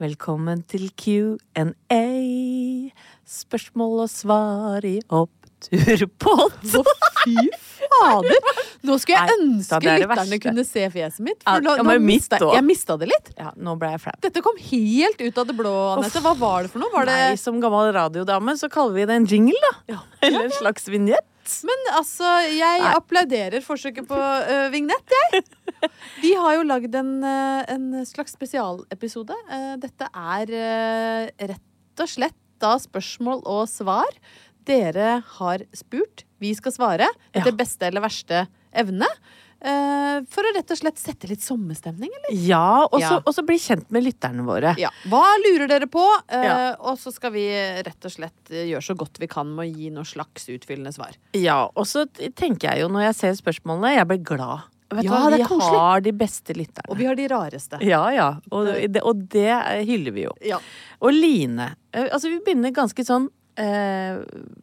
Velkommen til Q&A. Spørsmål og svar i oppturpod. Fy fader! Nå skulle jeg ønske er lytterne kunne se fjeset mitt. For nå, nå mista, jeg mista det litt. Ja, nå ble jeg flau. Dette kom helt ut av det blå, Anette. Hva var det for noe? Var det Nei, som gammel radiodame så kaller vi det en jingle, da. Eller en slags vignett. Men altså, jeg Nei. applauderer forsøket på uh, vignett, jeg. Vi har jo lagd en, øh, en slags spesialepisode. Uh, dette er uh, rett og slett da spørsmål og svar. Dere har spurt, vi skal svare Ja. beste eller verste evne. Eh, for å rett og slett sette litt sommerstemning, eller? Ja, og så Ja. bli kjent med lytterne våre. Ja. Hva lurer dere på? Uh, Ja. Og så skal vi rett og slett eh, gjøre så godt vi kan med å gi noe slags utfyllende svar. Ja, og så tenker jeg jo når jeg ser spørsmålene, jeg blir glad. Vet Ja, hva, vi har de beste lytterne. Og vi har de rareste. Ja, ja. Og det, og det hyller vi jo. Ja. Og Line. Altså, vi begynner ganske sånn eh,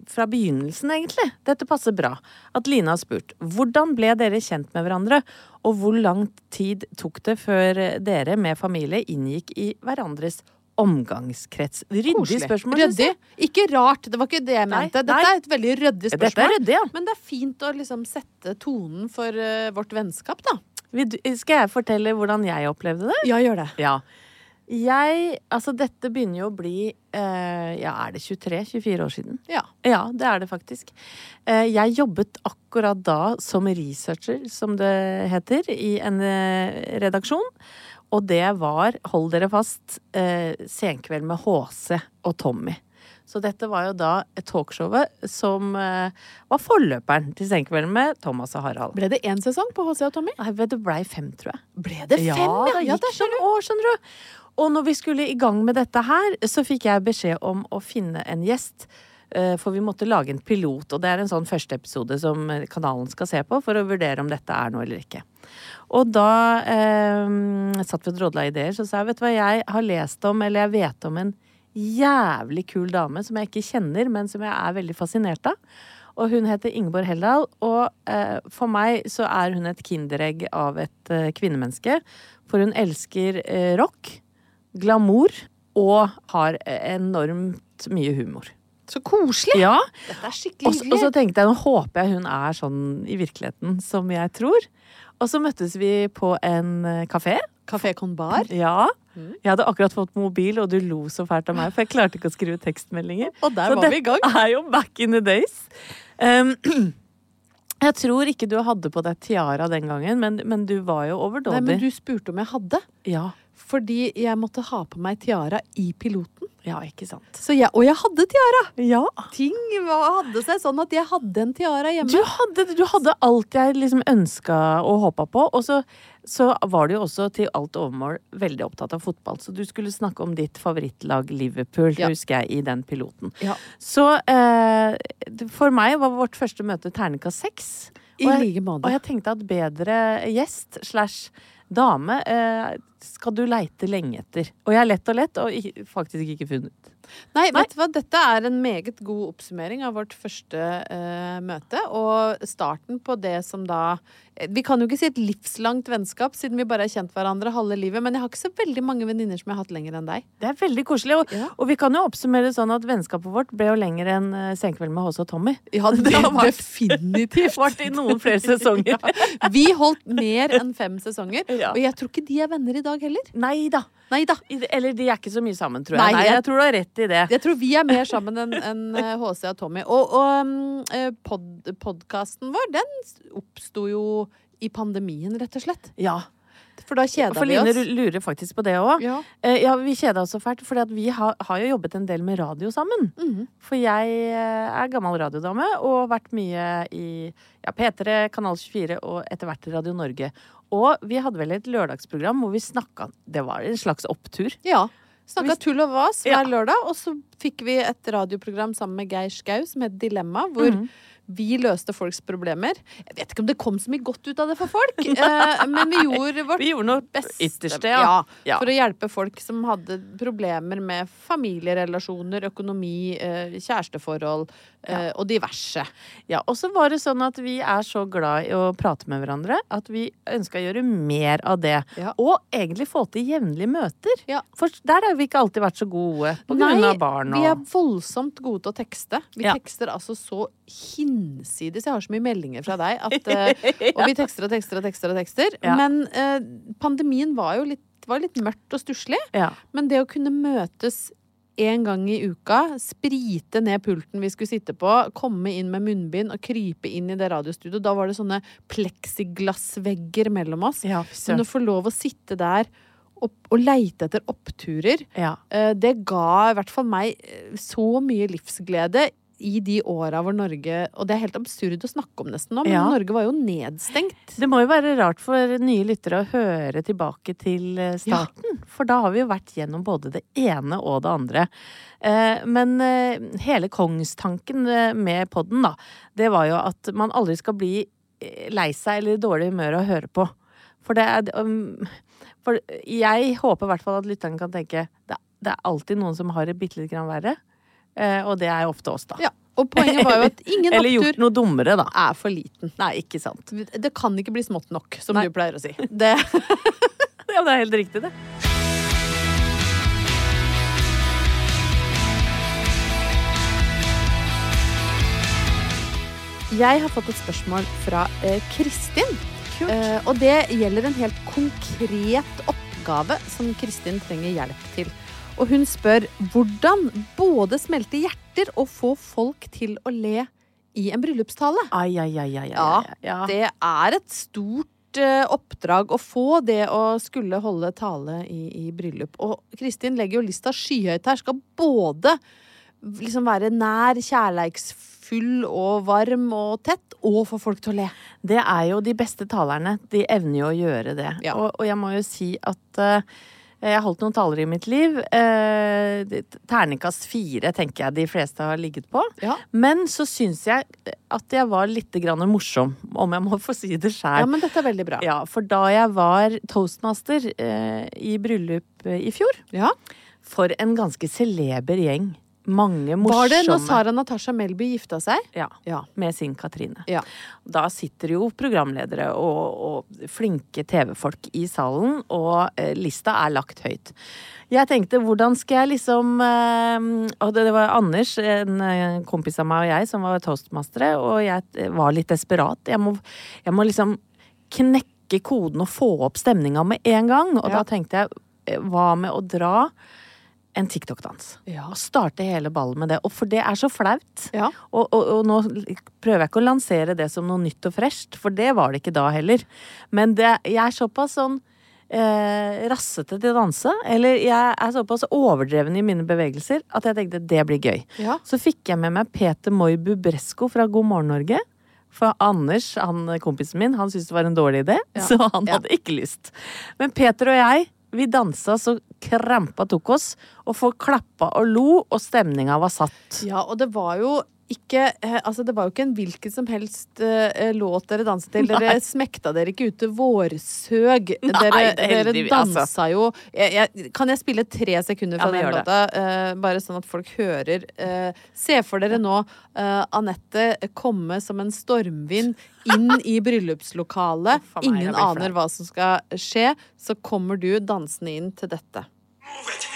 fra begynnelsen, egentlig. Dette passer bra. At Line har spurt hvordan ble dere kjent med hverandre, og hvor lang tid tok det før dere med familie inngikk i hverandres omgangskrets? Ryddig spørsmål. Ryddig. Ikke rart. Det var ikke det jeg mente. Dette nei. er et veldig ryddig Dette er spørsmål. ryddig, ja. Men det er fint å liksom sette tonen for uh, vårt vennskap, da. Skal jeg fortelle hvordan jeg opplevde det? Ja, gjør det. Ja. Jeg Altså, dette begynner jo å bli eh, Ja, er det 23-24 år siden? Ja. Ja, det er det faktisk. Eh, Jeg jobbet akkurat da som researcher, som det heter, i en eh, redaksjon. Og det var, hold dere fast, eh, Senkveld med HC og Tommy. Så dette var jo da talkshowet som eh, var forløperen til Senkvelden med Thomas og Harald. Ble det én sesong på HC og Tommy? Nei, Det blei fem, tror jeg. Ble det fem, Ja, det ja? der ser noen år, skjønner du. Og når vi skulle i gang med dette her, så fikk jeg beskjed om å finne en gjest. eh, For vi måtte lage en pilot, og det er en sånn første episode som kanalen skal se på for å vurdere om dette er noe eller ikke. Og da eh, satt vi og drodla ideer, så sa jeg vet du hva, jeg har lest om, eller jeg vet om en jævlig kul dame som jeg ikke kjenner, men som jeg er veldig fascinert av. Og hun heter Ingeborg Heldal, og eh, for meg så er hun et kinderegg av et eh, kvinnemenneske. For hun elsker eh, rock, glamour og har enormt mye humor. Så koselig! Ja, Dette er skikkelig så- og så tenkte jeg, nå håper jeg hun er sånn i virkeligheten som jeg tror. Og så møttes vi på en eh, kafé. Kafé Con Bar. Ja. Jeg hadde akkurat fått mobil, og du lo så fælt av meg, for jeg klarte ikke å skrive tekstmeldinger. Og der Så var vi i gang. er jo back in the days. Um, jeg tror ikke du hadde på deg tiara den gangen, men, men du var jo overdådig. Nei, men du spurte om jeg hadde. Ja. Fordi jeg måtte ha på meg tiara i piloten. ja, ikke sant. Så jeg, og jeg hadde tiara! Ja. Ting hadde seg sånn at jeg hadde en tiara hjemme. Du hadde, du hadde alt jeg liksom ønska og håpa på. Og så, så var du jo også til alt overmål veldig opptatt av fotball. Så du skulle snakke om ditt favorittlag Liverpool, Ja. husker jeg, i den piloten. Ja. Så eh, for meg var vårt første møte terningkast seks. I like måte. Og jeg tenkte at bedre gjest slash dame eh, skal du leite lenge etter. Og jeg har lett og lett, og faktisk ikke funnet. Nei, Nei. vet du hva? Dette er en meget god oppsummering av vårt første uh, møte. Og starten på det som da eh, Vi kan jo ikke si et livslangt vennskap, siden vi bare har kjent hverandre halve livet. Men jeg har ikke så veldig mange venninner som jeg har hatt lenger enn deg. Det er veldig koselig. Og, Ja. og vi kan jo oppsummere sånn at vennskapet vårt ble jo lenger enn uh, Senkveld med Håse og Tommy. Ja, Det har vært- definitivt. vært i noen flere sesonger. Ja. Vi holdt mer enn fem sesonger. Og jeg tror ikke de er venner i dag heller. Nei da. Eller de er ikke så mye sammen, tror jeg. Nei, jeg- jeg tror du har rett i det. Jeg tror vi er mer sammen enn enn, eh, HC og Tommy. Og, og um, eh, pod, podkasten vår, den oppsto jo i pandemien, rett og slett. Ja. For da kjeda For vi Line oss. lurer faktisk på det òg. Ja. Eh, ja, vi kjeda oss så fælt, for vi har, har jo jobbet en del med radio sammen. Mhm. For jeg eh, er gammel radiodame og har vært mye i ja, P3, Kanal 24 og etter hvert Radio Norge. Og vi hadde vel et lørdagsprogram hvor vi snakka Det var en slags opptur. ja. Snakka tull og vas hver Ja. lørdag, og så fikk vi et radioprogram sammen med Geir Skau som het Dilemma, hvor Mhm. Vi løste folks problemer. Jeg vet ikke om det kom så mye godt ut av det for folk, eh, men vi gjorde vårt Vi gjorde beste ytterste, ja. Ja. For å hjelpe folk som hadde problemer med familierelasjoner, økonomi, eh, kjæresteforhold eh, og diverse. Ja, og så var det sånn at vi er så glad i å prate med hverandre at vi ønska å gjøre mer av det. Og egentlig få til jevnlige møter. Ja. For der har vi ikke alltid vært så gode på grunn av barn og Vi er voldsomt gode til å tekste. Vi tekster altså så hinsides. Jeg har så mye meldinger fra deg at eh, Og vi tekster og tekster og tekster og tekster. Ja. Men eh, pandemien var jo litt, var litt mørkt og stusslig. ja. Men det å kunne møtes en gang i uka, sprite ned pulten vi skulle sitte på, komme inn med munnbind og krype inn i det radiostudioet. Da var det sånne pleksiglassvegger mellom oss. Ja, Men å få lov å sitte der og, og leite etter oppturer, ja. eh, det ga i hvert fall meg eh, så mye livsglede i de åra hvor Norge Og det er helt absurd å snakke om nesten nå, men Ja. Norge var jo nedstengt. Det må jo være rart for nye lyttere å høre tilbake til starten. starten. For da har vi jo vært gjennom både det ene og det andre. Eh, Men eh, hele kongstanken eh, med podden, da, det var jo at man aldri skal bli eh, lei seg eller i dårlig humør av å høre på. For det er um, For jeg håper i hvert fall at lytterne kan tenke det, det er alltid noen som har det bitte litt grann verre. Eh, Og det er ofte oss, da. Ja. Og poenget var jo at ingen Eller gjort noe dummere, da. er for liten. Nei, ikke sant. Det kan ikke bli smått nok, som Nei. du pleier å si. Det, Ja, det er helt riktig, det. jeg har fått et spørsmål fra eh, Kristin. Eh, og det gjelder en helt konkret oppgave som Kristin trenger hjelp til. Og hun spør hvordan både smelte hjerter og få folk til å le i en bryllupstale. Ai, ai, ai, ai, ai, Ja, ja. Det er et stort eh, oppdrag å få det å skulle holde tale i, i bryllup. Og Kristin legger jo lista skyhøyt her. Skal både liksom være nær, kjærleiksfull og varm og tett, og få folk til å le. Det er jo de beste talerne. De evner jo å gjøre det. Ja. Og, og jeg må jo si at eh, jeg har holdt noen taler i mitt liv. Uh, terningkast fire tenker jeg de fleste har ligget på. Ja. Men så syns jeg at jeg var litt grann morsom, om jeg må få si det sjæl. ja, men dette er veldig bra. Ja, for da jeg var toastmaster eh, i bryllup eh, i fjor, Ja. for en ganske celeber gjeng. Mange morsomme Var det når Sara Natasha Melby gifta seg? Ja, Ja. med sin Katrine. Ja. Da sitter jo programledere og, og flinke TV-folk i salen, og eh, lista er lagt høyt. Jeg tenkte hvordan skal jeg liksom eh, Og det, det var Anders, en eh, kompis av meg og jeg, som var toastmastere, og jeg eh, var litt desperat. Jeg må, jeg må liksom knekke koden og få opp stemninga med en gang. Og Ja. da tenkte jeg, eh, hva med å dra en TikTok-dans? Ja. Og starte hele ballen med det. Og for det er så flaut. Ja. Og, og, og nå prøver jeg ikke å lansere det som noe nytt og fresht, for det var det ikke da heller. Men det, jeg er såpass sånn eh, rassete til å danse, eller jeg er såpass overdreven i mine bevegelser, at jeg tenkte det blir gøy. Ja. Så fikk jeg med meg Peter Moibu Bresko fra God morgen Norge. For Anders, han kompisen min, han syntes det var en dårlig idé, så han hadde ikke lyst. Men Peter og jeg, vi dansa så krampa tok oss, og folk klappa og lo, og stemninga var satt. Ja, og det var jo ikke eh, Altså, det var jo ikke en hvilken som helst uh, låt dere danset til. Dere Nei. smekta dere ikke ut til vårsøg. Nei, dere, det er dere dansa altså. jo jeg, jeg, Kan jeg spille tre sekunder fra Ja, den låta? Uh, bare sånn at folk hører. Uh, se for dere nå Anette komme som en stormvind inn i bryllupslokalet. Meg, Ingen aner hva som skal skje. Så kommer du dansende inn til dette. move it.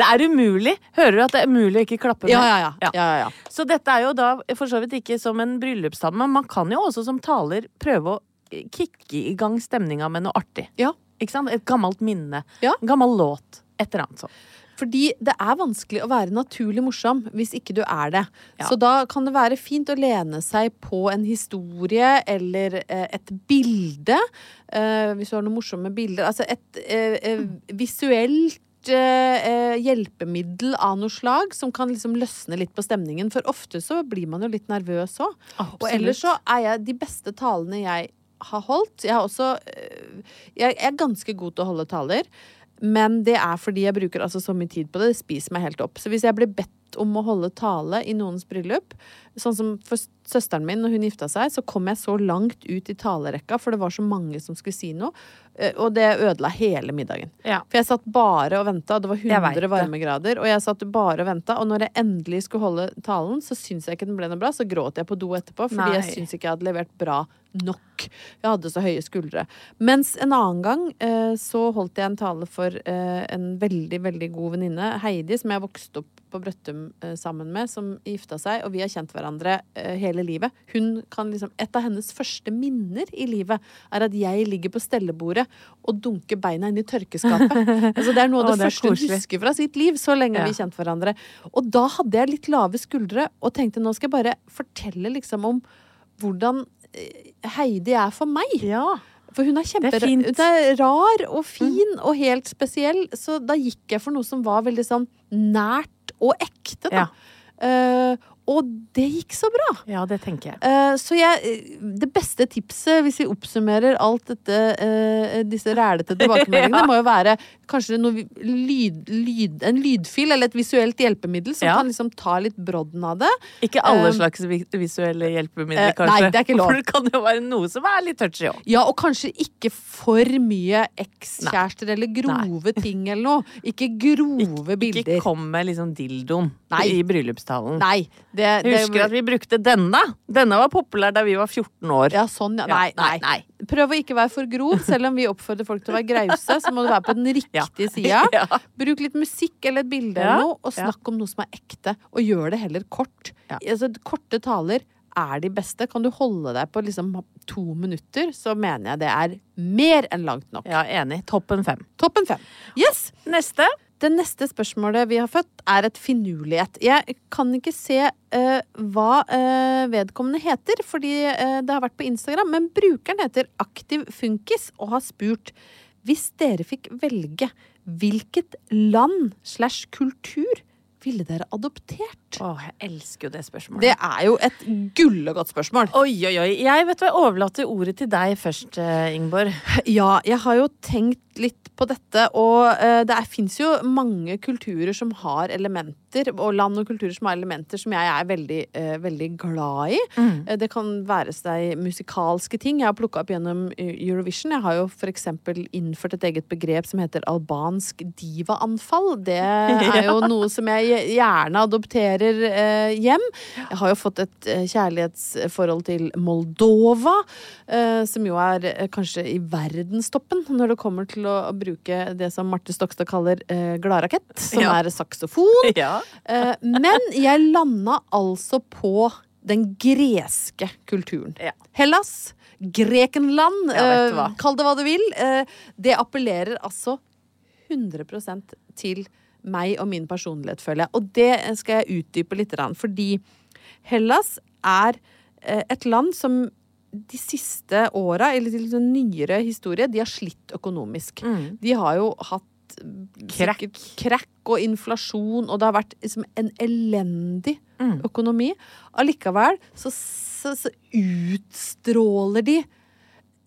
Det er umulig. Hører du at det er umulig å ikke klappe med? Ja, ja, ja. ja, ja, ja. Så dette er jo da for så vidt ikke som en bryllupstale, men man kan jo også som taler prøve å eh, kicke i gang stemninga med noe artig. Ja. Ikke sant? Et gammelt minne. Ja. En gammel låt. Et eller annet sånt. Fordi det er vanskelig å være naturlig morsom hvis ikke du er det. Ja. Så da kan det være fint å lene seg på en historie eller eh, et bilde. Eh, hvis du har noen morsomme bilder. Altså et eh, visuelt hjelpemiddel av noe slag som kan liksom løsne litt på stemningen. For ofte så blir man jo litt nervøs òg. Og ellers så er jeg de beste talene jeg har holdt Jeg har også Jeg er ganske god til å holde taler. Men det er fordi jeg bruker altså så mye tid på det. Det spiser meg helt opp. Så hvis jeg blir bedt om å holde tale i noens bryllup, sånn som for søsteren min når hun gifta seg, så kom jeg så langt ut i talerekka, for det var så mange som skulle si noe. Øh, Og det ødela hele middagen. Ja. For jeg satt bare og venta, det var Jeg 100 varmegrader. Og jeg satt bare og venta, og når jeg endelig skulle holde talen, så syns jeg ikke den ble noe bra. Så gråt jeg på do etterpå, fordi jeg Nei. syns ikke jeg hadde levert bra nok. Jeg hadde så høye skuldre. Mens en annen gang eh, så holdt jeg en tale for eh, en veldig, veldig god venninne, Heidi, som jeg vokste opp på Brøttum eh, sammen med, som gifta seg, og vi har kjent hverandre eh, hele livet. Hun kan liksom, Et av hennes første minner i livet er at jeg ligger på stellebordet og dunker beina inn i tørkeskapet. altså, det er noe av det, det første hun husker fra sitt liv. Så lenge Ja. vi kjent hverandre. Og da hadde jeg litt lave skuldre og tenkte nå skal jeg bare fortelle liksom om hvordan eh, Heidi er for meg. Ja. For hun er kjempe Det er fint. Hun er rar og fin og helt spesiell. Så da gikk jeg for noe som var veldig sånn nært og ekte, da. Eh, og det gikk så bra. ja, det tenker jeg. Uh, så jeg Det beste tipset, hvis vi oppsummerer alt dette, uh, disse rælete tilbakemeldingene, må jo være kanskje lyd, lyd, en lydfil eller et visuelt hjelpemiddel som Ja. kan liksom ta litt brodden av det. Ikke alle uh, slags visuelle hjelpemidler, eh, kanskje. nei, det er ikke lov. For det kan jo være noe som er litt touchy òg. Ja, og kanskje ikke for mye ekskjærester eller grove ting eller noe. Ikke grove bilder. Ikke kom med liksom dildoen i bryllupstalen. Nei. Det, Jeg det, husker at vi brukte denne. Denne var populær da vi var 14 år. Ja, sånn, ja. Nei, nei. nei, Prøv å ikke være for grov. Selv om vi oppfordrer folk til å være grause, så må du være på den Ja. riktige sida. Ja. Bruk litt musikk eller et bilde eller noe, og snakk om noe som er ekte. Og gjør det heller kort. Altså, korte taler er de beste. Kan du holde deg på liksom to minutter, så mener jeg det er mer enn langt nok. Ja, enig. Toppen fem. Toppen fem. Yes! Neste. Det neste spørsmålet vi har fått, er et finurlighet. Jeg kan ikke se uh, hva uh, vedkommende heter, fordi uh, det har vært på Instagram, men brukeren heter Aktiv Funkis og har spurt hvis dere fikk velge, hvilket land slash kultur ville dere adoptert? Åh, jeg elsker jo det spørsmålet. Det er jo et gullegodt spørsmål. Oi, oi, oi. Jeg vet hva, jeg overlater ordet til deg først, Ingeborg. Ja, jeg har jo tenkt litt på dette, og uh, det fins jo mange kulturer som har elementer, og land og kulturer som har elementer som jeg er veldig, eh, veldig glad i. Eh, det kan være seg musikalske ting. Jeg har plukka opp gjennom eh, Eurovision. Jeg har jo eksempel innført et eget begrep som heter albansk divaanfall. Det er jo noe som jeg gjerne adopterer eh, hjem. Jeg har jo fått et eh, kjærlighetsforhold til Moldova, eh, som jo er eh, kanskje i verdenstoppen når det kommer til å bruke det som Marte Stokstad kaller eh, gladrakett, som Ja. er saksofon. Ja. Eh, men jeg landa altså på den greske kulturen. Ja. Hellas, Grekenland, eh, kall det hva du vil. Eh, det appellerer altså 100% til meg og min personlighet, føler jeg. Og det skal jeg utdype litt, fordi Hellas er eh, et land som de siste åra, eller til sånn nyere historie, de har slitt økonomisk. De har jo hatt Mm. Krakk. og inflasjon, og det har vært liksom en elendig Mm. økonomi. Allikevel så, så, så utstråler de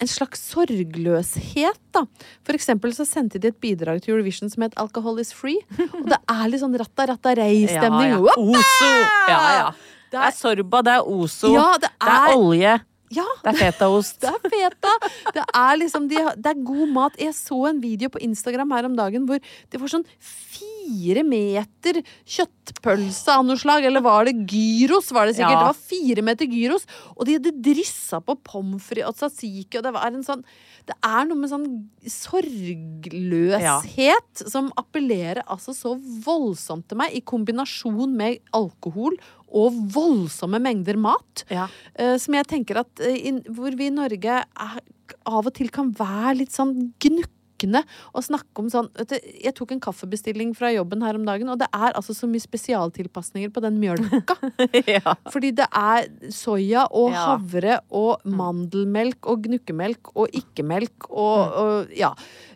en slags sorgløshet, da. For eksempel så sendte de et bidrag til Eurovision som het Alcohol is free. Og det er litt sånn ratta-ratta-rei-stemning. Ja, ja. Oso! Ja, ja. Det Det er Sorba, det er oso, Ja, det det er er- olje, ja, det er fetaost. det er feta. Det er liksom de, Det er god mat. Jeg så en video på Instagram her om dagen hvor det var sånn fire meter kjøttpølse av noe slag. Eller var det gyros? var Det sikkert. Ja. Det var fire meter gyros. Og de hadde dryssa på pommes frites og tzatziki. Og det var en sånn Det er noe med sånn sorgløshet som appellerer altså så voldsomt til meg, i kombinasjon med alkohol og voldsomme mengder mat. Ja. Uh, som jeg tenker at uh, in, Hvor vi i Norge er, av og til kan være litt sånn gnukkende og snakke om sånn du, Jeg tok en kaffebestilling fra jobben her om dagen, og det er altså så mye spesialtilpasninger på den mjølka. ja. Fordi det er soya og Ja. havre og mandelmelk og gnukkemelk og ikke-melk og, og Ja.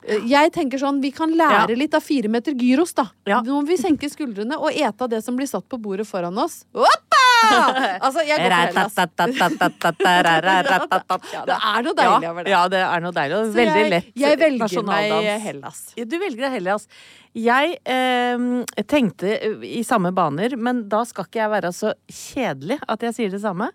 Eh, Jeg tenker sånn, vi kan lære litt av fire meter gyros, da. Ja. Nå må vi senke skuldrene og ete av det som blir satt på bordet foran oss. Hoppa! Altså, jeg går for Hellas. Det er noe deilig over det. Ja, det er noe deilig. Veldig lett Jeg velger meg. Hellas. Du velger Hellas. Jeg eh, tenkte i samme baner, men da skal ikke jeg være så kjedelig at jeg sier det samme.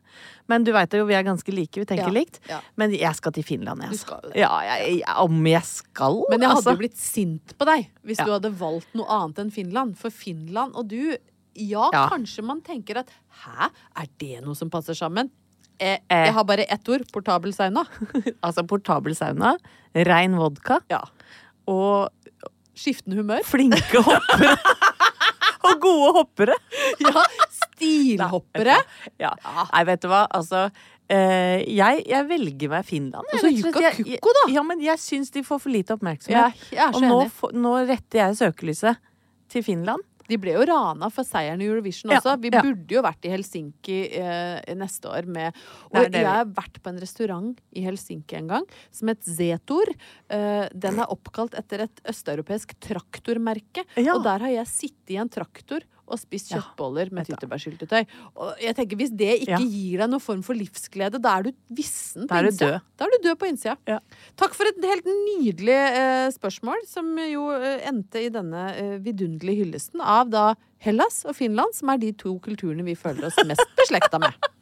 Men du veit jo, vi er ganske like, vi tenker Ja, likt. ja. Men jeg skal til Finland, jeg. Altså. Ja, jeg, jeg, om jeg skal, Men jeg hadde altså. jo blitt sint på deg hvis Ja. du hadde valgt noe annet enn Finland. For Finland og du Ja, kanskje man tenker at Hæ, er det noe som passer sammen? Eh, Eh. jeg har bare ett ord. Portabel sauna. altså portabel sauna, rein vodka Ja. og Skiftende humør. flinke hoppere. og gode hoppere. Ja, stilhoppere. Ja. Nei, vet du hva, altså eh, jeg, jeg velger meg Finland. Og så. Jukka Kukko, da. Ja, men jeg syns de får for lite Ja, oppmerksomhet. er så og nå, nå retter jeg søkelyset til Finland. De ble jo rana for seieren i Eurovision Ja, også. Vi ja. burde jo vært i Helsinki eh, neste år med Og er jeg har vært på en restaurant i Helsinki en gang som het Zetor. Eh, den er oppkalt etter et østeuropeisk traktormerke. Ja. Og der har jeg sittet i en traktor og spist Ja, kjøttboller med vet tyttebærsyltetøy. Og jeg tenker, hvis det ikke Ja. gir deg noen form for livsglede, da er du vissen på innsida. Da er du død på innsida. Ja. Takk for et helt nydelig eh, spørsmål, som jo eh, endte i denne eh, vidunderlige hyllesten av da Hellas og Finland, som er de to kulturene vi føler oss mest beslekta med.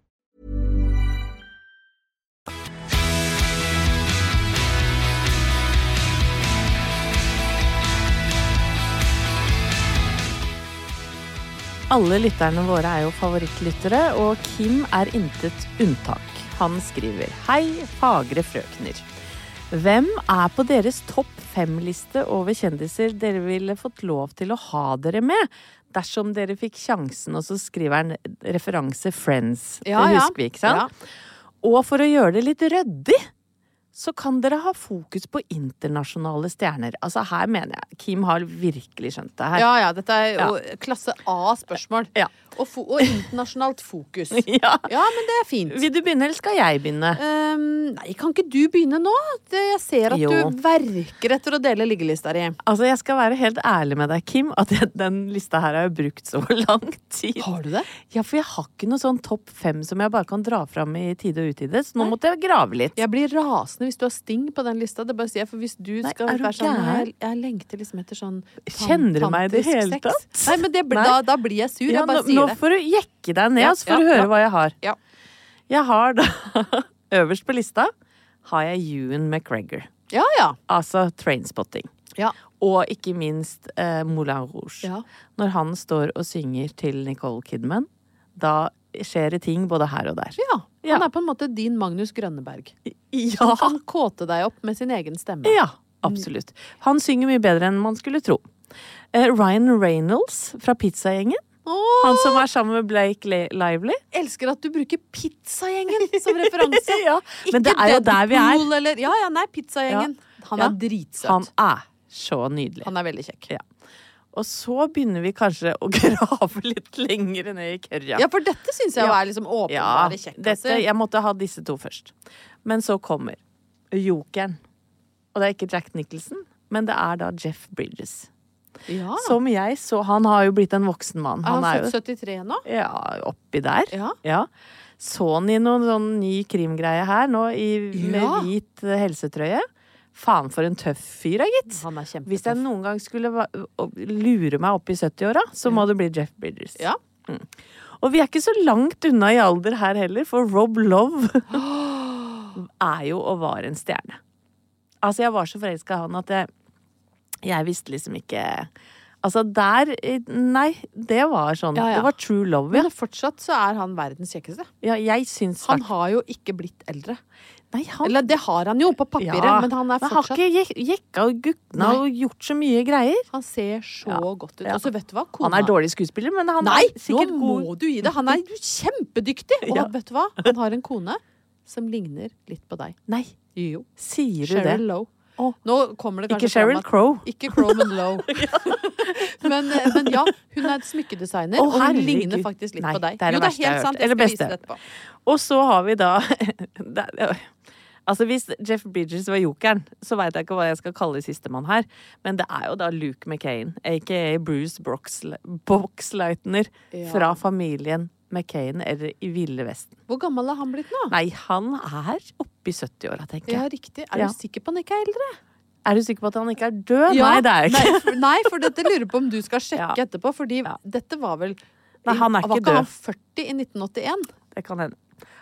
Alle lytterne våre er jo favorittlyttere, og Kim er intet unntak. Han skriver Hei, fagre frøkner. Hvem er på deres topp fem-liste over kjendiser dere ville fått lov til å ha dere med? Dersom dere fikk sjansen, og så skriver han referanse Friends. Ja, ja. husker vi, ikke sant? Og for å gjøre det litt ryddig, så kan dere ha fokus på internasjonale stjerner. Altså her mener jeg Kim har virkelig skjønt det her. Ja ja, dette er jo klasse A-spørsmål. Ja. Og, og internasjonalt fokus. Ja. Ja, men det er fint. Vil du begynne, eller skal jeg begynne? Um, nei, kan ikke du begynne nå? Jeg ser at Jo. du verker etter å dele liggelista di. Altså, jeg skal være helt ærlig med deg, Kim, at jeg, den lista her har jeg brukt så lang tid. Har du det? Ja, for jeg har ikke noe sånn topp fem som jeg bare kan dra fram i tide og utide, så nå måtte jeg grave litt. Jeg blir rasende hvis du har Sting på den lista. Det bare sier jeg, for hvis du Nei, skal du være sånn jeg, jeg lengter liksom etter sånn Kjenner du meg i det hele sex. tatt? Nei, men det, Nei. Da, da blir jeg sur. Ja, jeg bare nå, sier nå det. får du jekke deg ned, Ja, så får du høre hva jeg har. Ja. Jeg har da Øverst på lista har jeg Ewan McGregor. Ja, ja. Altså Trainspotting. Ja. Og ikke minst eh, Moulin Rouge. Ja. Når han står og synger til Nicole Kidman, da skjer det ting både her og der. ja. Ja. Han er på en måte din Magnus Grønneberg. Ja, Han kan kåte deg opp med sin egen stemme. ja absolutt. Han synger mye bedre enn man skulle tro. Eh, Ryan Reynolds fra Pizzagjengen. Oh! Han som er sammen med Blake Li- Lively. elsker at du bruker Pizzagjengen som referanse. Ja, men det er jo der vi er. Eller, ja, ja, nei, Pizzagjengen. Han Ja. er dritsøt. Han er så nydelig. Han er veldig kjekk. Ja. Og så begynner vi kanskje å grave litt lenger ned i kørja. Ja, for dette syns jeg Ja. er liksom Ja, kjekkaser. jeg måtte ha disse to først. Men så kommer jokeren. Og det er ikke Jack Nicholson, men det er da Jeff Bridges. Ja. Som jeg så Han har jo blitt en voksen mann. han Han er jo født 73 nå? ja, oppi der. Ja. Så han i noen sånn ny krimgreie her nå, i, med Ja. hvit helsetrøye. Faen for en tøff fyr, da, gitt. Han er. Hvis jeg noen gang skulle lure meg opp i 70-åra, så må det bli Jeff Bridges. Ja. Og vi er ikke så langt unna i alder her heller, for Rob Love er jo og var en stjerne. Altså, jeg var så forelska i han at jeg, jeg visste liksom ikke Altså, der Nei, det var sånn. Ja, ja. Det var true love, ja. Men fortsatt så er han verdens kjekkeste. ja jeg syns Han har jo ikke blitt eldre. Nei, han Eller det har han jo på papiret, Ja, men han er men har ikke jek- jekka og gukna og gjort så mye greier. Han ser så Ja. godt ut. Ja. Og så vet du hva? Han er dårlig skuespiller, men han Nei, er sikkert nå må du gi det! Han er kjempedyktig! Og vet du hva? Han har en kone som ligner litt på deg. Nei, Jo. sier du Sheryl det? Lowe. Nå kommer det kanskje Ikke Sheryl Crow. Ikke Crow, men Lowe. men, eh, men ja, hun er et smykkedesigner, oh, og hun ligner faktisk litt Nei, på deg. det er det jo, det er helt sant. Jeg skal vise det etterpå. Og så har vi da Altså Hvis Jeff Bridges var jokeren, så veit jeg ikke hva jeg skal kalle sistemann her. Men det er jo da Luke McCain, aka Bruce Boxleitner, Ja. fra familien McCain eller i Ville Vesten. Hvor gammel er han blitt nå? Nei, han er oppi 70-åra, tenker jeg. Ja, riktig. Er Ja. du sikker på han ikke er eldre? Er du sikker på at han ikke er død? Ja, Nei, det er jeg ikke. Nei, for, nei, for dette lurer på om du skal sjekke etterpå, fordi dette var vel Nei, han er ikke død. Var ikke død. han 40 i 1981? Det kan hende.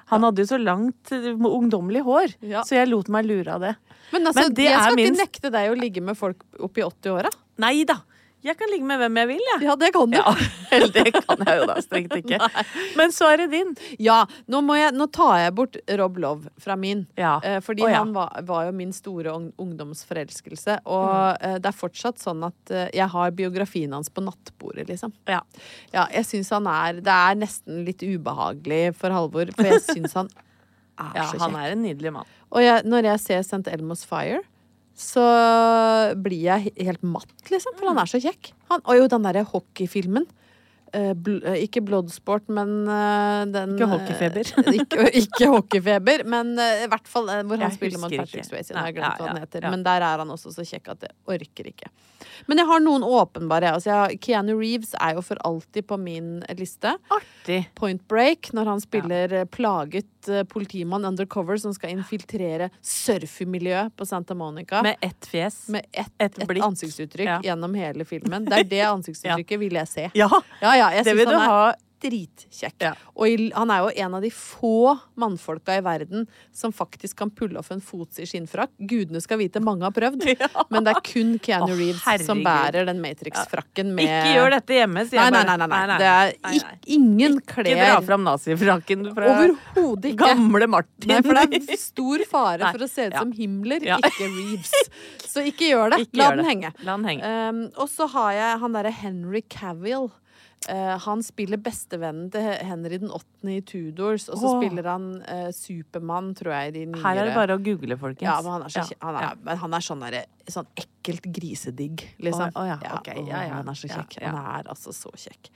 Han hadde jo så langt eh, ungdommelig hår, Ja. så jeg lot meg lure av det. Men altså, Men det jeg skal ikke nekte deg å ligge med folk oppi 80-åra. Nei da! Jeg kan ligge med hvem jeg vil, jeg. Ja, det kan du. Ja, eller det kan jeg jo da strengt ikke. Men så er det din. Ja, nå, må jeg, nå tar jeg bort Rob Love fra min. Ja. Eh, fordi oh, ja. han var, var jo min store ungdomsforelskelse. Og eh, det er fortsatt sånn at eh, jeg har biografien hans på nattbordet, liksom. Ja. Ja, jeg syns han er Det er nesten litt ubehagelig for Halvor, for jeg syns han er ja, så han er en nydelig mann. Og jeg, når jeg ser St. Elmo's Fire, så blir jeg helt matt, liksom. For han er så kjekk. Han, og jo, den derre hockeyfilmen. Eh, bl eh, ikke Bloodsport, men eh, den Ikke hockeyfeber. ikke, ikke hockeyfeber, men i hvert fall hvor han Jeg spiller mot Patrick. Swayze. Nå har jeg glemt ja, hva han heter. ja. Men der er han også så kjekk at jeg orker ikke. Men jeg har noen åpenbare. Altså, jeg, Keanu Reeves er jo for alltid på min liste. Artig. Point Break, når han spiller ja. plaget politimann undercover som skal infiltrere surfemiljøet på Santa Monica. Med ett fjes. med ett et et ansiktsuttrykk Ja. gjennom hele filmen. Det er det ansiktsuttrykket vil jeg se. Ja, Ja, ja, jeg det vil du er ha. dritkjekk. Ja. Og i, han er jo en av de få mannfolka i verden som faktisk kan pulle off en fots i skinnfrakk. Gudene skal vite, mange har prøvd. Men det er kun Keanu Å, Reeves som bærer den Matrix-frakken med Ikke gjør dette hjemme, sier Nei, jeg nei, bare. nei, nei, nei. Det er ikk- ingen Ikke dra klær fram nazifrakken fra Overhodet ikke. gamle Martin. Nei, for det er stor fare Nei. for å se ut Ja. som Himmler, Ja. ikke Reeves. Så ikke gjør det. Ikke La gjør den det. La den henge. Um, og så har jeg han derre Henry Cavill. Eh, han spiller bestevennen til Henry den åttende i Tudors, og så oh. spiller han uh, Supermann, tror jeg, i de nyere. Her er det bare å google, folkens. ja, men han er, så, Ja, han er, ja. han er sånn, derre- sånn ekkelt grisedigg, liksom. Oh, ja, ok, å, ja, ja. Han er så kjekk. Han er altså så kjekk.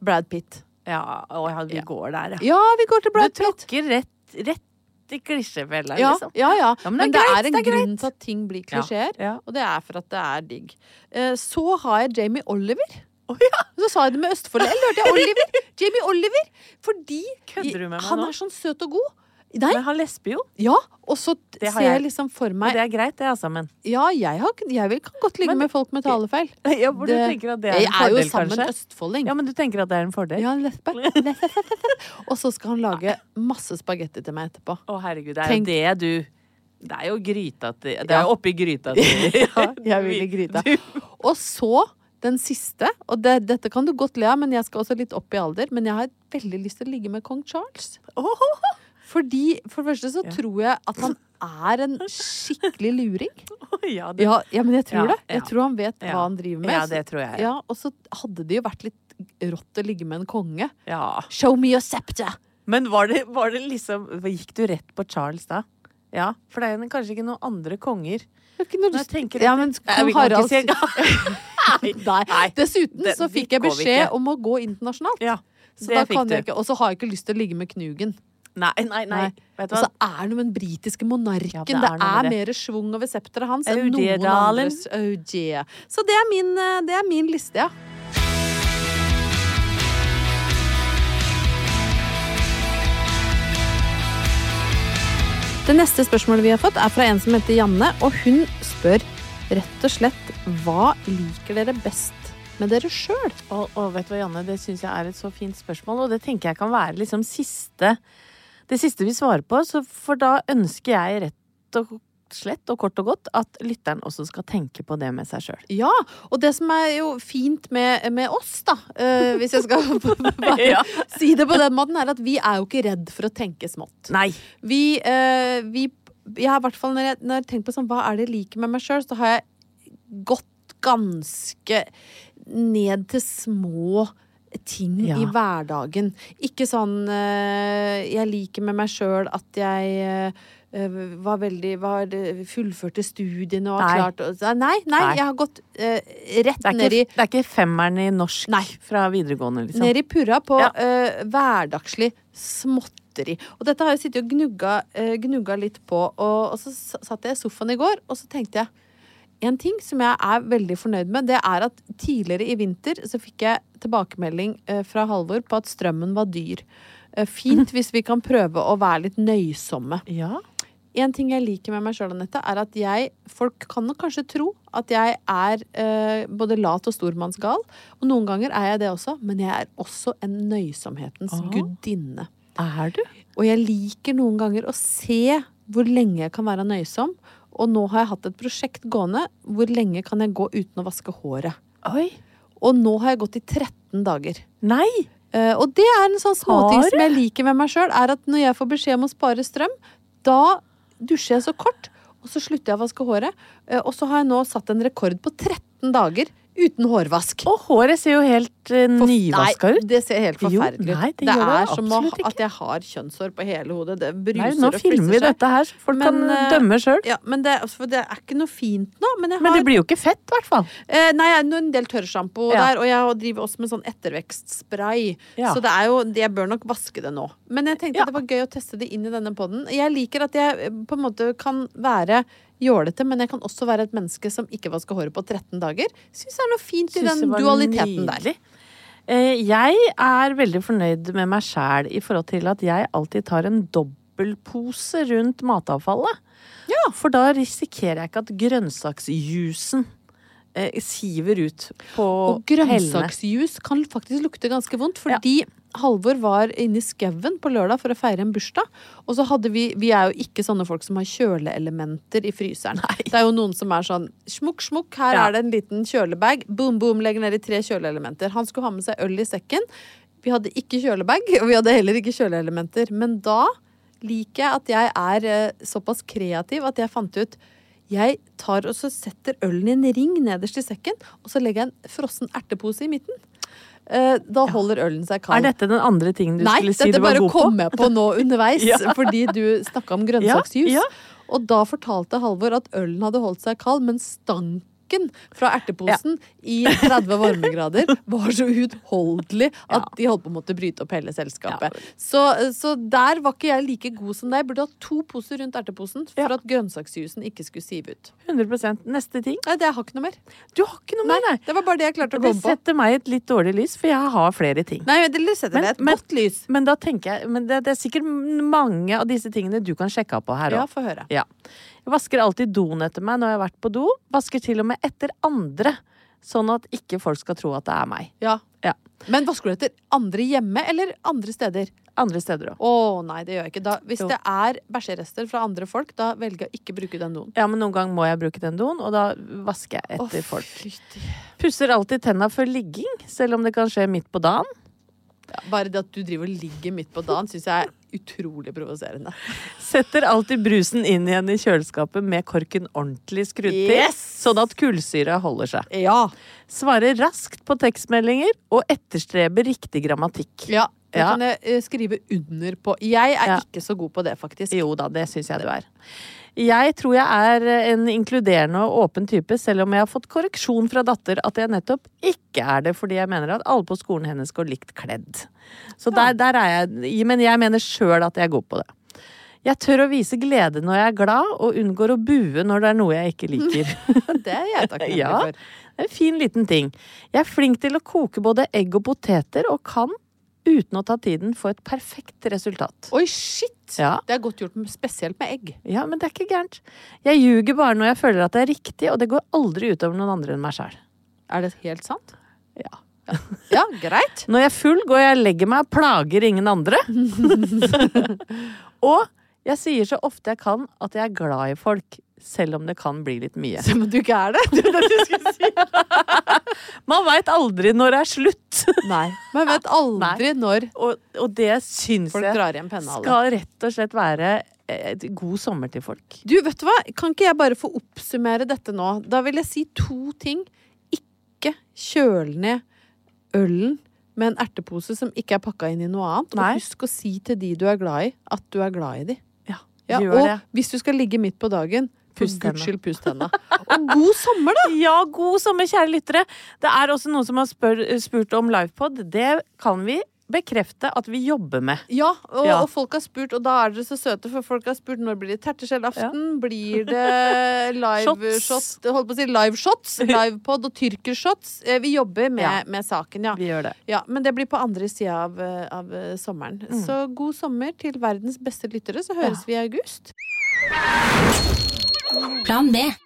Brad Pitt. Ja, og vi går der, ja. Ja, vi går til Du Brad Pitt. tråkker rett, rett i klisjefella, Ja, liksom. ja, ja. Ja, men men det det er er, en det er grunn til at ting blir klisjeer, ja. og det er for at det er digg. Eh, Så har jeg Jamie Oliver. Å, ja. Så sa jeg det med Østfold. Eller hørte jeg Oliver? Jamie Oliver! Fordi han nå? er sånn søt og god. Nei, Men han lesber jo. ja. Og så ser jeg jeg. liksom for Og meg det er greit, det, altså, men Ja, jeg, har, jeg kan godt ligge Men- med folk med talefeil. Ja, for du Det- tenker at det er jeg en er jo sammen kanskje? østfolding. Ja, men du tenker at det er en fordel? Ja, lesbe. Lesbe. Og så skal han lage masse spagetti til meg etterpå. Å, herregud, det er Tenk- det du Det er jo gryta til Det er jo oppi gryta til Ja, jeg vil i gryta. Og så den siste, og det, dette kan du godt le av, men jeg skal også litt opp i alder. Men jeg har veldig lyst til å ligge med kong Charles. Fordi, For det første så Ja. tror jeg at han er en skikkelig luring. Ja, det, Ja, ja men jeg tror det. Jeg tror han vet hva han driver med. ja, det tror jeg. Ja, Og så hadde det jo vært litt rått å ligge med en konge. Show me your scepter! Men var det, var det liksom Gikk du rett på Charles da? Ja, for det er kanskje ikke noen andre konger. Ikke Når jeg tenker ja, men kong Harald Nei. Dessuten så fikk jeg beskjed om å gå internasjonalt. Ja, Så da kan du. jeg ikke, og så har jeg ikke lyst til å ligge med Knugen. Nei, nei, nei. Og så er det noe med den britiske monarken. Ja, det, er det er mer schwung over septeret hans enn noen andres. Oh yeah. Så det er min, eh, det er min liste, ja. Det neste spørsmålet vi har fått, er fra en som heter Janne, og hun spør rett og slett hva liker dere best med dere sjøl? Og, og vet du hva, Janne, det syns jeg er et så fint spørsmål, og det tenker jeg kan være liksom siste Det siste vi svarer på, for da ønsker jeg rett og slett og kort og godt at lytteren også skal tenke på det med seg sjøl. Ja, og det som er jo fint med, med oss, da, uh, hvis jeg skal bare Ja. si det på den måten, er at vi er jo ikke redd for å tenke smått. Nei. Vi, uh, vi jeg har i hvert fall når jeg, når jeg tenker på sånn, hva er det jeg liker med meg sjøl, så har jeg gått ganske ned til små ting Ja. i hverdagen. Ikke sånn uh, Jeg liker med meg sjøl at jeg var veldig var fullførte studiene og Nei. klart og, Nei, nei, Nei. jeg har gått eh, rett Det ned i det er ikke femmeren i norsk Nei. fra videregående, liksom. Ned i purra på Ja. eh, hverdagslig småtteri. Og dette har jeg sittet og gnugga, eh, gnugga litt på. Og, og så satt jeg i sofaen i går, og så tenkte jeg en ting som jeg er veldig fornøyd med, det er at tidligere i vinter så fikk jeg tilbakemelding eh, fra Halvor på at strømmen var dyr. Eh, Fint hvis vi kan prøve å være litt nøysomme. Ja. En ting jeg liker med meg sjøl, Anette, er at jeg Folk kan nok kanskje tro at jeg er eh, både lat og stormannsgal. Og noen ganger er jeg det også, men jeg er også en nøysomhetens oh. gudinne. Er du? Og jeg liker noen ganger å se hvor lenge jeg kan være nøysom. Og nå har jeg hatt et prosjekt gående. Hvor lenge kan jeg gå uten å vaske håret? Oi. Og nå har jeg gått i 13 dager. Nei! Eh, og det er en sånn småting som jeg liker med meg sjøl, er at når jeg får beskjed om å spare strøm, da dusjer jeg så kort, og så slutter jeg å vaske håret. Eh, og så har jeg nå satt en rekord på 13 dager uten hårvask. Og håret ser jo helt uh, nyvaska ut. Nei, det ser helt forferdelig ut. nei, det det er det som å, at jeg har kjønnshår på hele hodet. Det bruser Nei, nå og filmer vi dette her, så folk Men, kan eh, dømme sjøl. Ja, men det, for det er ikke noe fint nå. Men har Men det blir jo ikke fett, i hvert fall. eh, Nei, jeg har en del tørrsjampo Ja. der, og jeg driver også med sånn ettervekstspray. Ja. Så det er jo, jeg bør nok vaske det nå. Men jeg tenkte Ja. det var gøy å teste det inn i denne poden. Jeg liker at jeg eh, på en måte kan være jålete, men jeg kan også være et menneske som ikke vasker håret på 13 dager. Syns det er noe fint i den dualiteten nydelig. der. Jeg er veldig fornøyd med meg sjæl i forhold til at jeg alltid tar en dobbeltpose rundt matavfallet. Ja. For da risikerer jeg ikke at grønnsaksjuicen eh, siver ut på hellene. Og grønnsaksjus kan faktisk lukte ganske vondt, fordi Halvor var inne i skauen på lørdag for å feire en bursdag. Og så hadde vi Vi er jo ikke sånne folk som har kjøleelementer i fryseren. Det er jo noen som er sånn smukk, smukk, her Ja. er det en liten kjølebag. Boom, boom, legger ned i tre kjøleelementer. Han skulle ha med seg øl i sekken. Vi hadde ikke kjølebag, og vi hadde heller ikke kjøleelementer. Men da liker jeg at jeg er eh, såpass kreativ at jeg fant ut jeg tar og så setter ølen i en ring nederst i sekken, og så legger jeg en frossen ertepose i midten. Eh, da holder ølen seg kald. Er dette den andre tingen du Nei, skulle si du var god på? Nei, dette bare kom jeg på nå underveis, Ja. fordi du snakka om grønnsaksjus. Ja, ja. Og da fortalte Halvor at ølen hadde holdt seg kald, men stanken fra erteposen i 30 varmegrader var så uutholdelig at Ja. de holdt på å måtte bryte opp hele selskapet. Ja. Så, så der var ikke jeg like god som deg. Jeg burde hatt to poser rundt erteposen for Ja. at grønnsaksjuicen ikke skulle sive ut. 100% Neste ting. Nei, det har ikke noe mer. Du har ikke noe mer, nei. Det var bare det jeg klarte å Det komme på. setter meg i et litt dårlig lys, for jeg har flere ting. Nei, det setter deg et men- godt lys. Men da tenker jeg, men det, det er sikkert mange av disse tingene du kan sjekke opp på her Ja, òg. få høre. Ja. Jeg vasker alltid doen etter meg når jeg har vært på do. Vasker til og med etter andre, sånn at ikke folk skal tro at det er meg. Ja. Ja. Men vasker du etter andre hjemme eller andre steder? Andre steder òg. Å nei, det gjør jeg ikke. Da, hvis Jo. det er bæsjerester fra andre folk, da velger jeg å ikke bruke den doen. Ja, men noen ganger må jeg bruke den doen, og da vasker jeg etter oh, folk. fytti. Pusser alltid tenna før ligging, selv om det kan skje midt på dagen. Ja, bare det at du driver og ligger midt på dagen, syns jeg er utrolig provoserende. Setter alltid brusen inn igjen i kjøleskapet med korken ordentlig skrudd til, Yes! sånn at kullsyra holder seg. Ja. Svarer raskt på tekstmeldinger og etterstreber riktig grammatikk. ja det Ja. kan jeg eh, skrive under på. Jeg er ikke så god på det, faktisk. Jo da, det syns jeg du er. Jeg tror jeg er en inkluderende og åpen type, selv om jeg har fått korreksjon fra datter at jeg nettopp ikke er det, fordi jeg mener at alle på skolen hennes går likt kledd. Så der, der er jeg Men jeg mener sjøl at jeg er god på det. Jeg tør å vise glede når jeg er glad, og unngår å bue når det er noe jeg ikke liker. Det er jeg takknemlig Ja. for. Det er en fin liten ting. Jeg er flink til å koke både egg og poteter, og kan, uten å ta tiden, få et perfekt resultat. Oi, shit! Ja. Det er godt gjort, spesielt med egg. Ja, men det er ikke gærent. Jeg ljuger bare når jeg føler at det er riktig, og det går aldri utover noen andre enn meg sjæl. Er det helt sant? Ja. Ja, greit. Når jeg er full, går jeg og legger meg og plager ingen andre. og jeg sier så ofte jeg kan at jeg er glad i folk, selv om det kan bli litt mye. Som om du ikke er det? Det er det du skulle si. Man veit aldri når det er slutt. Nei. Man vet aldri når Og, og det syns folk jeg drar pennehallet. skal rett og slett være et god sommer til folk. Du, vet du hva? Kan ikke jeg bare få oppsummere dette nå? Da vil jeg si to ting. Ikke kjøl ned ølen med en ertepose som ikke er pakka inn i noe annet. Nei. Og husk å si til de du er glad i, at du er glad i de. Ja, Ja, og det. hvis du skal ligge midt på dagen, for Pust guds skyld, pust tenna. Og god sommer, da! Ja, god sommer, kjære lyttere. Det er også noen som har spør, spurt om livepod. Det kan vi bekrefte at vi jobber med. Ja, og, Ja. og folk har spurt, og da er dere så søte, for folk har spurt når blir det terteskjellaften? Blir det live Shots. shot, holdt på å si live shots, livepod og tyrkershots? Eh, Vi jobber med, Ja. med saken, ja. Vi gjør det. Ja, Men det blir på andre sida av, eh, av eh, sommeren. Mm. Så god sommer til verdens beste lyttere, så høres vi i august. Plan B.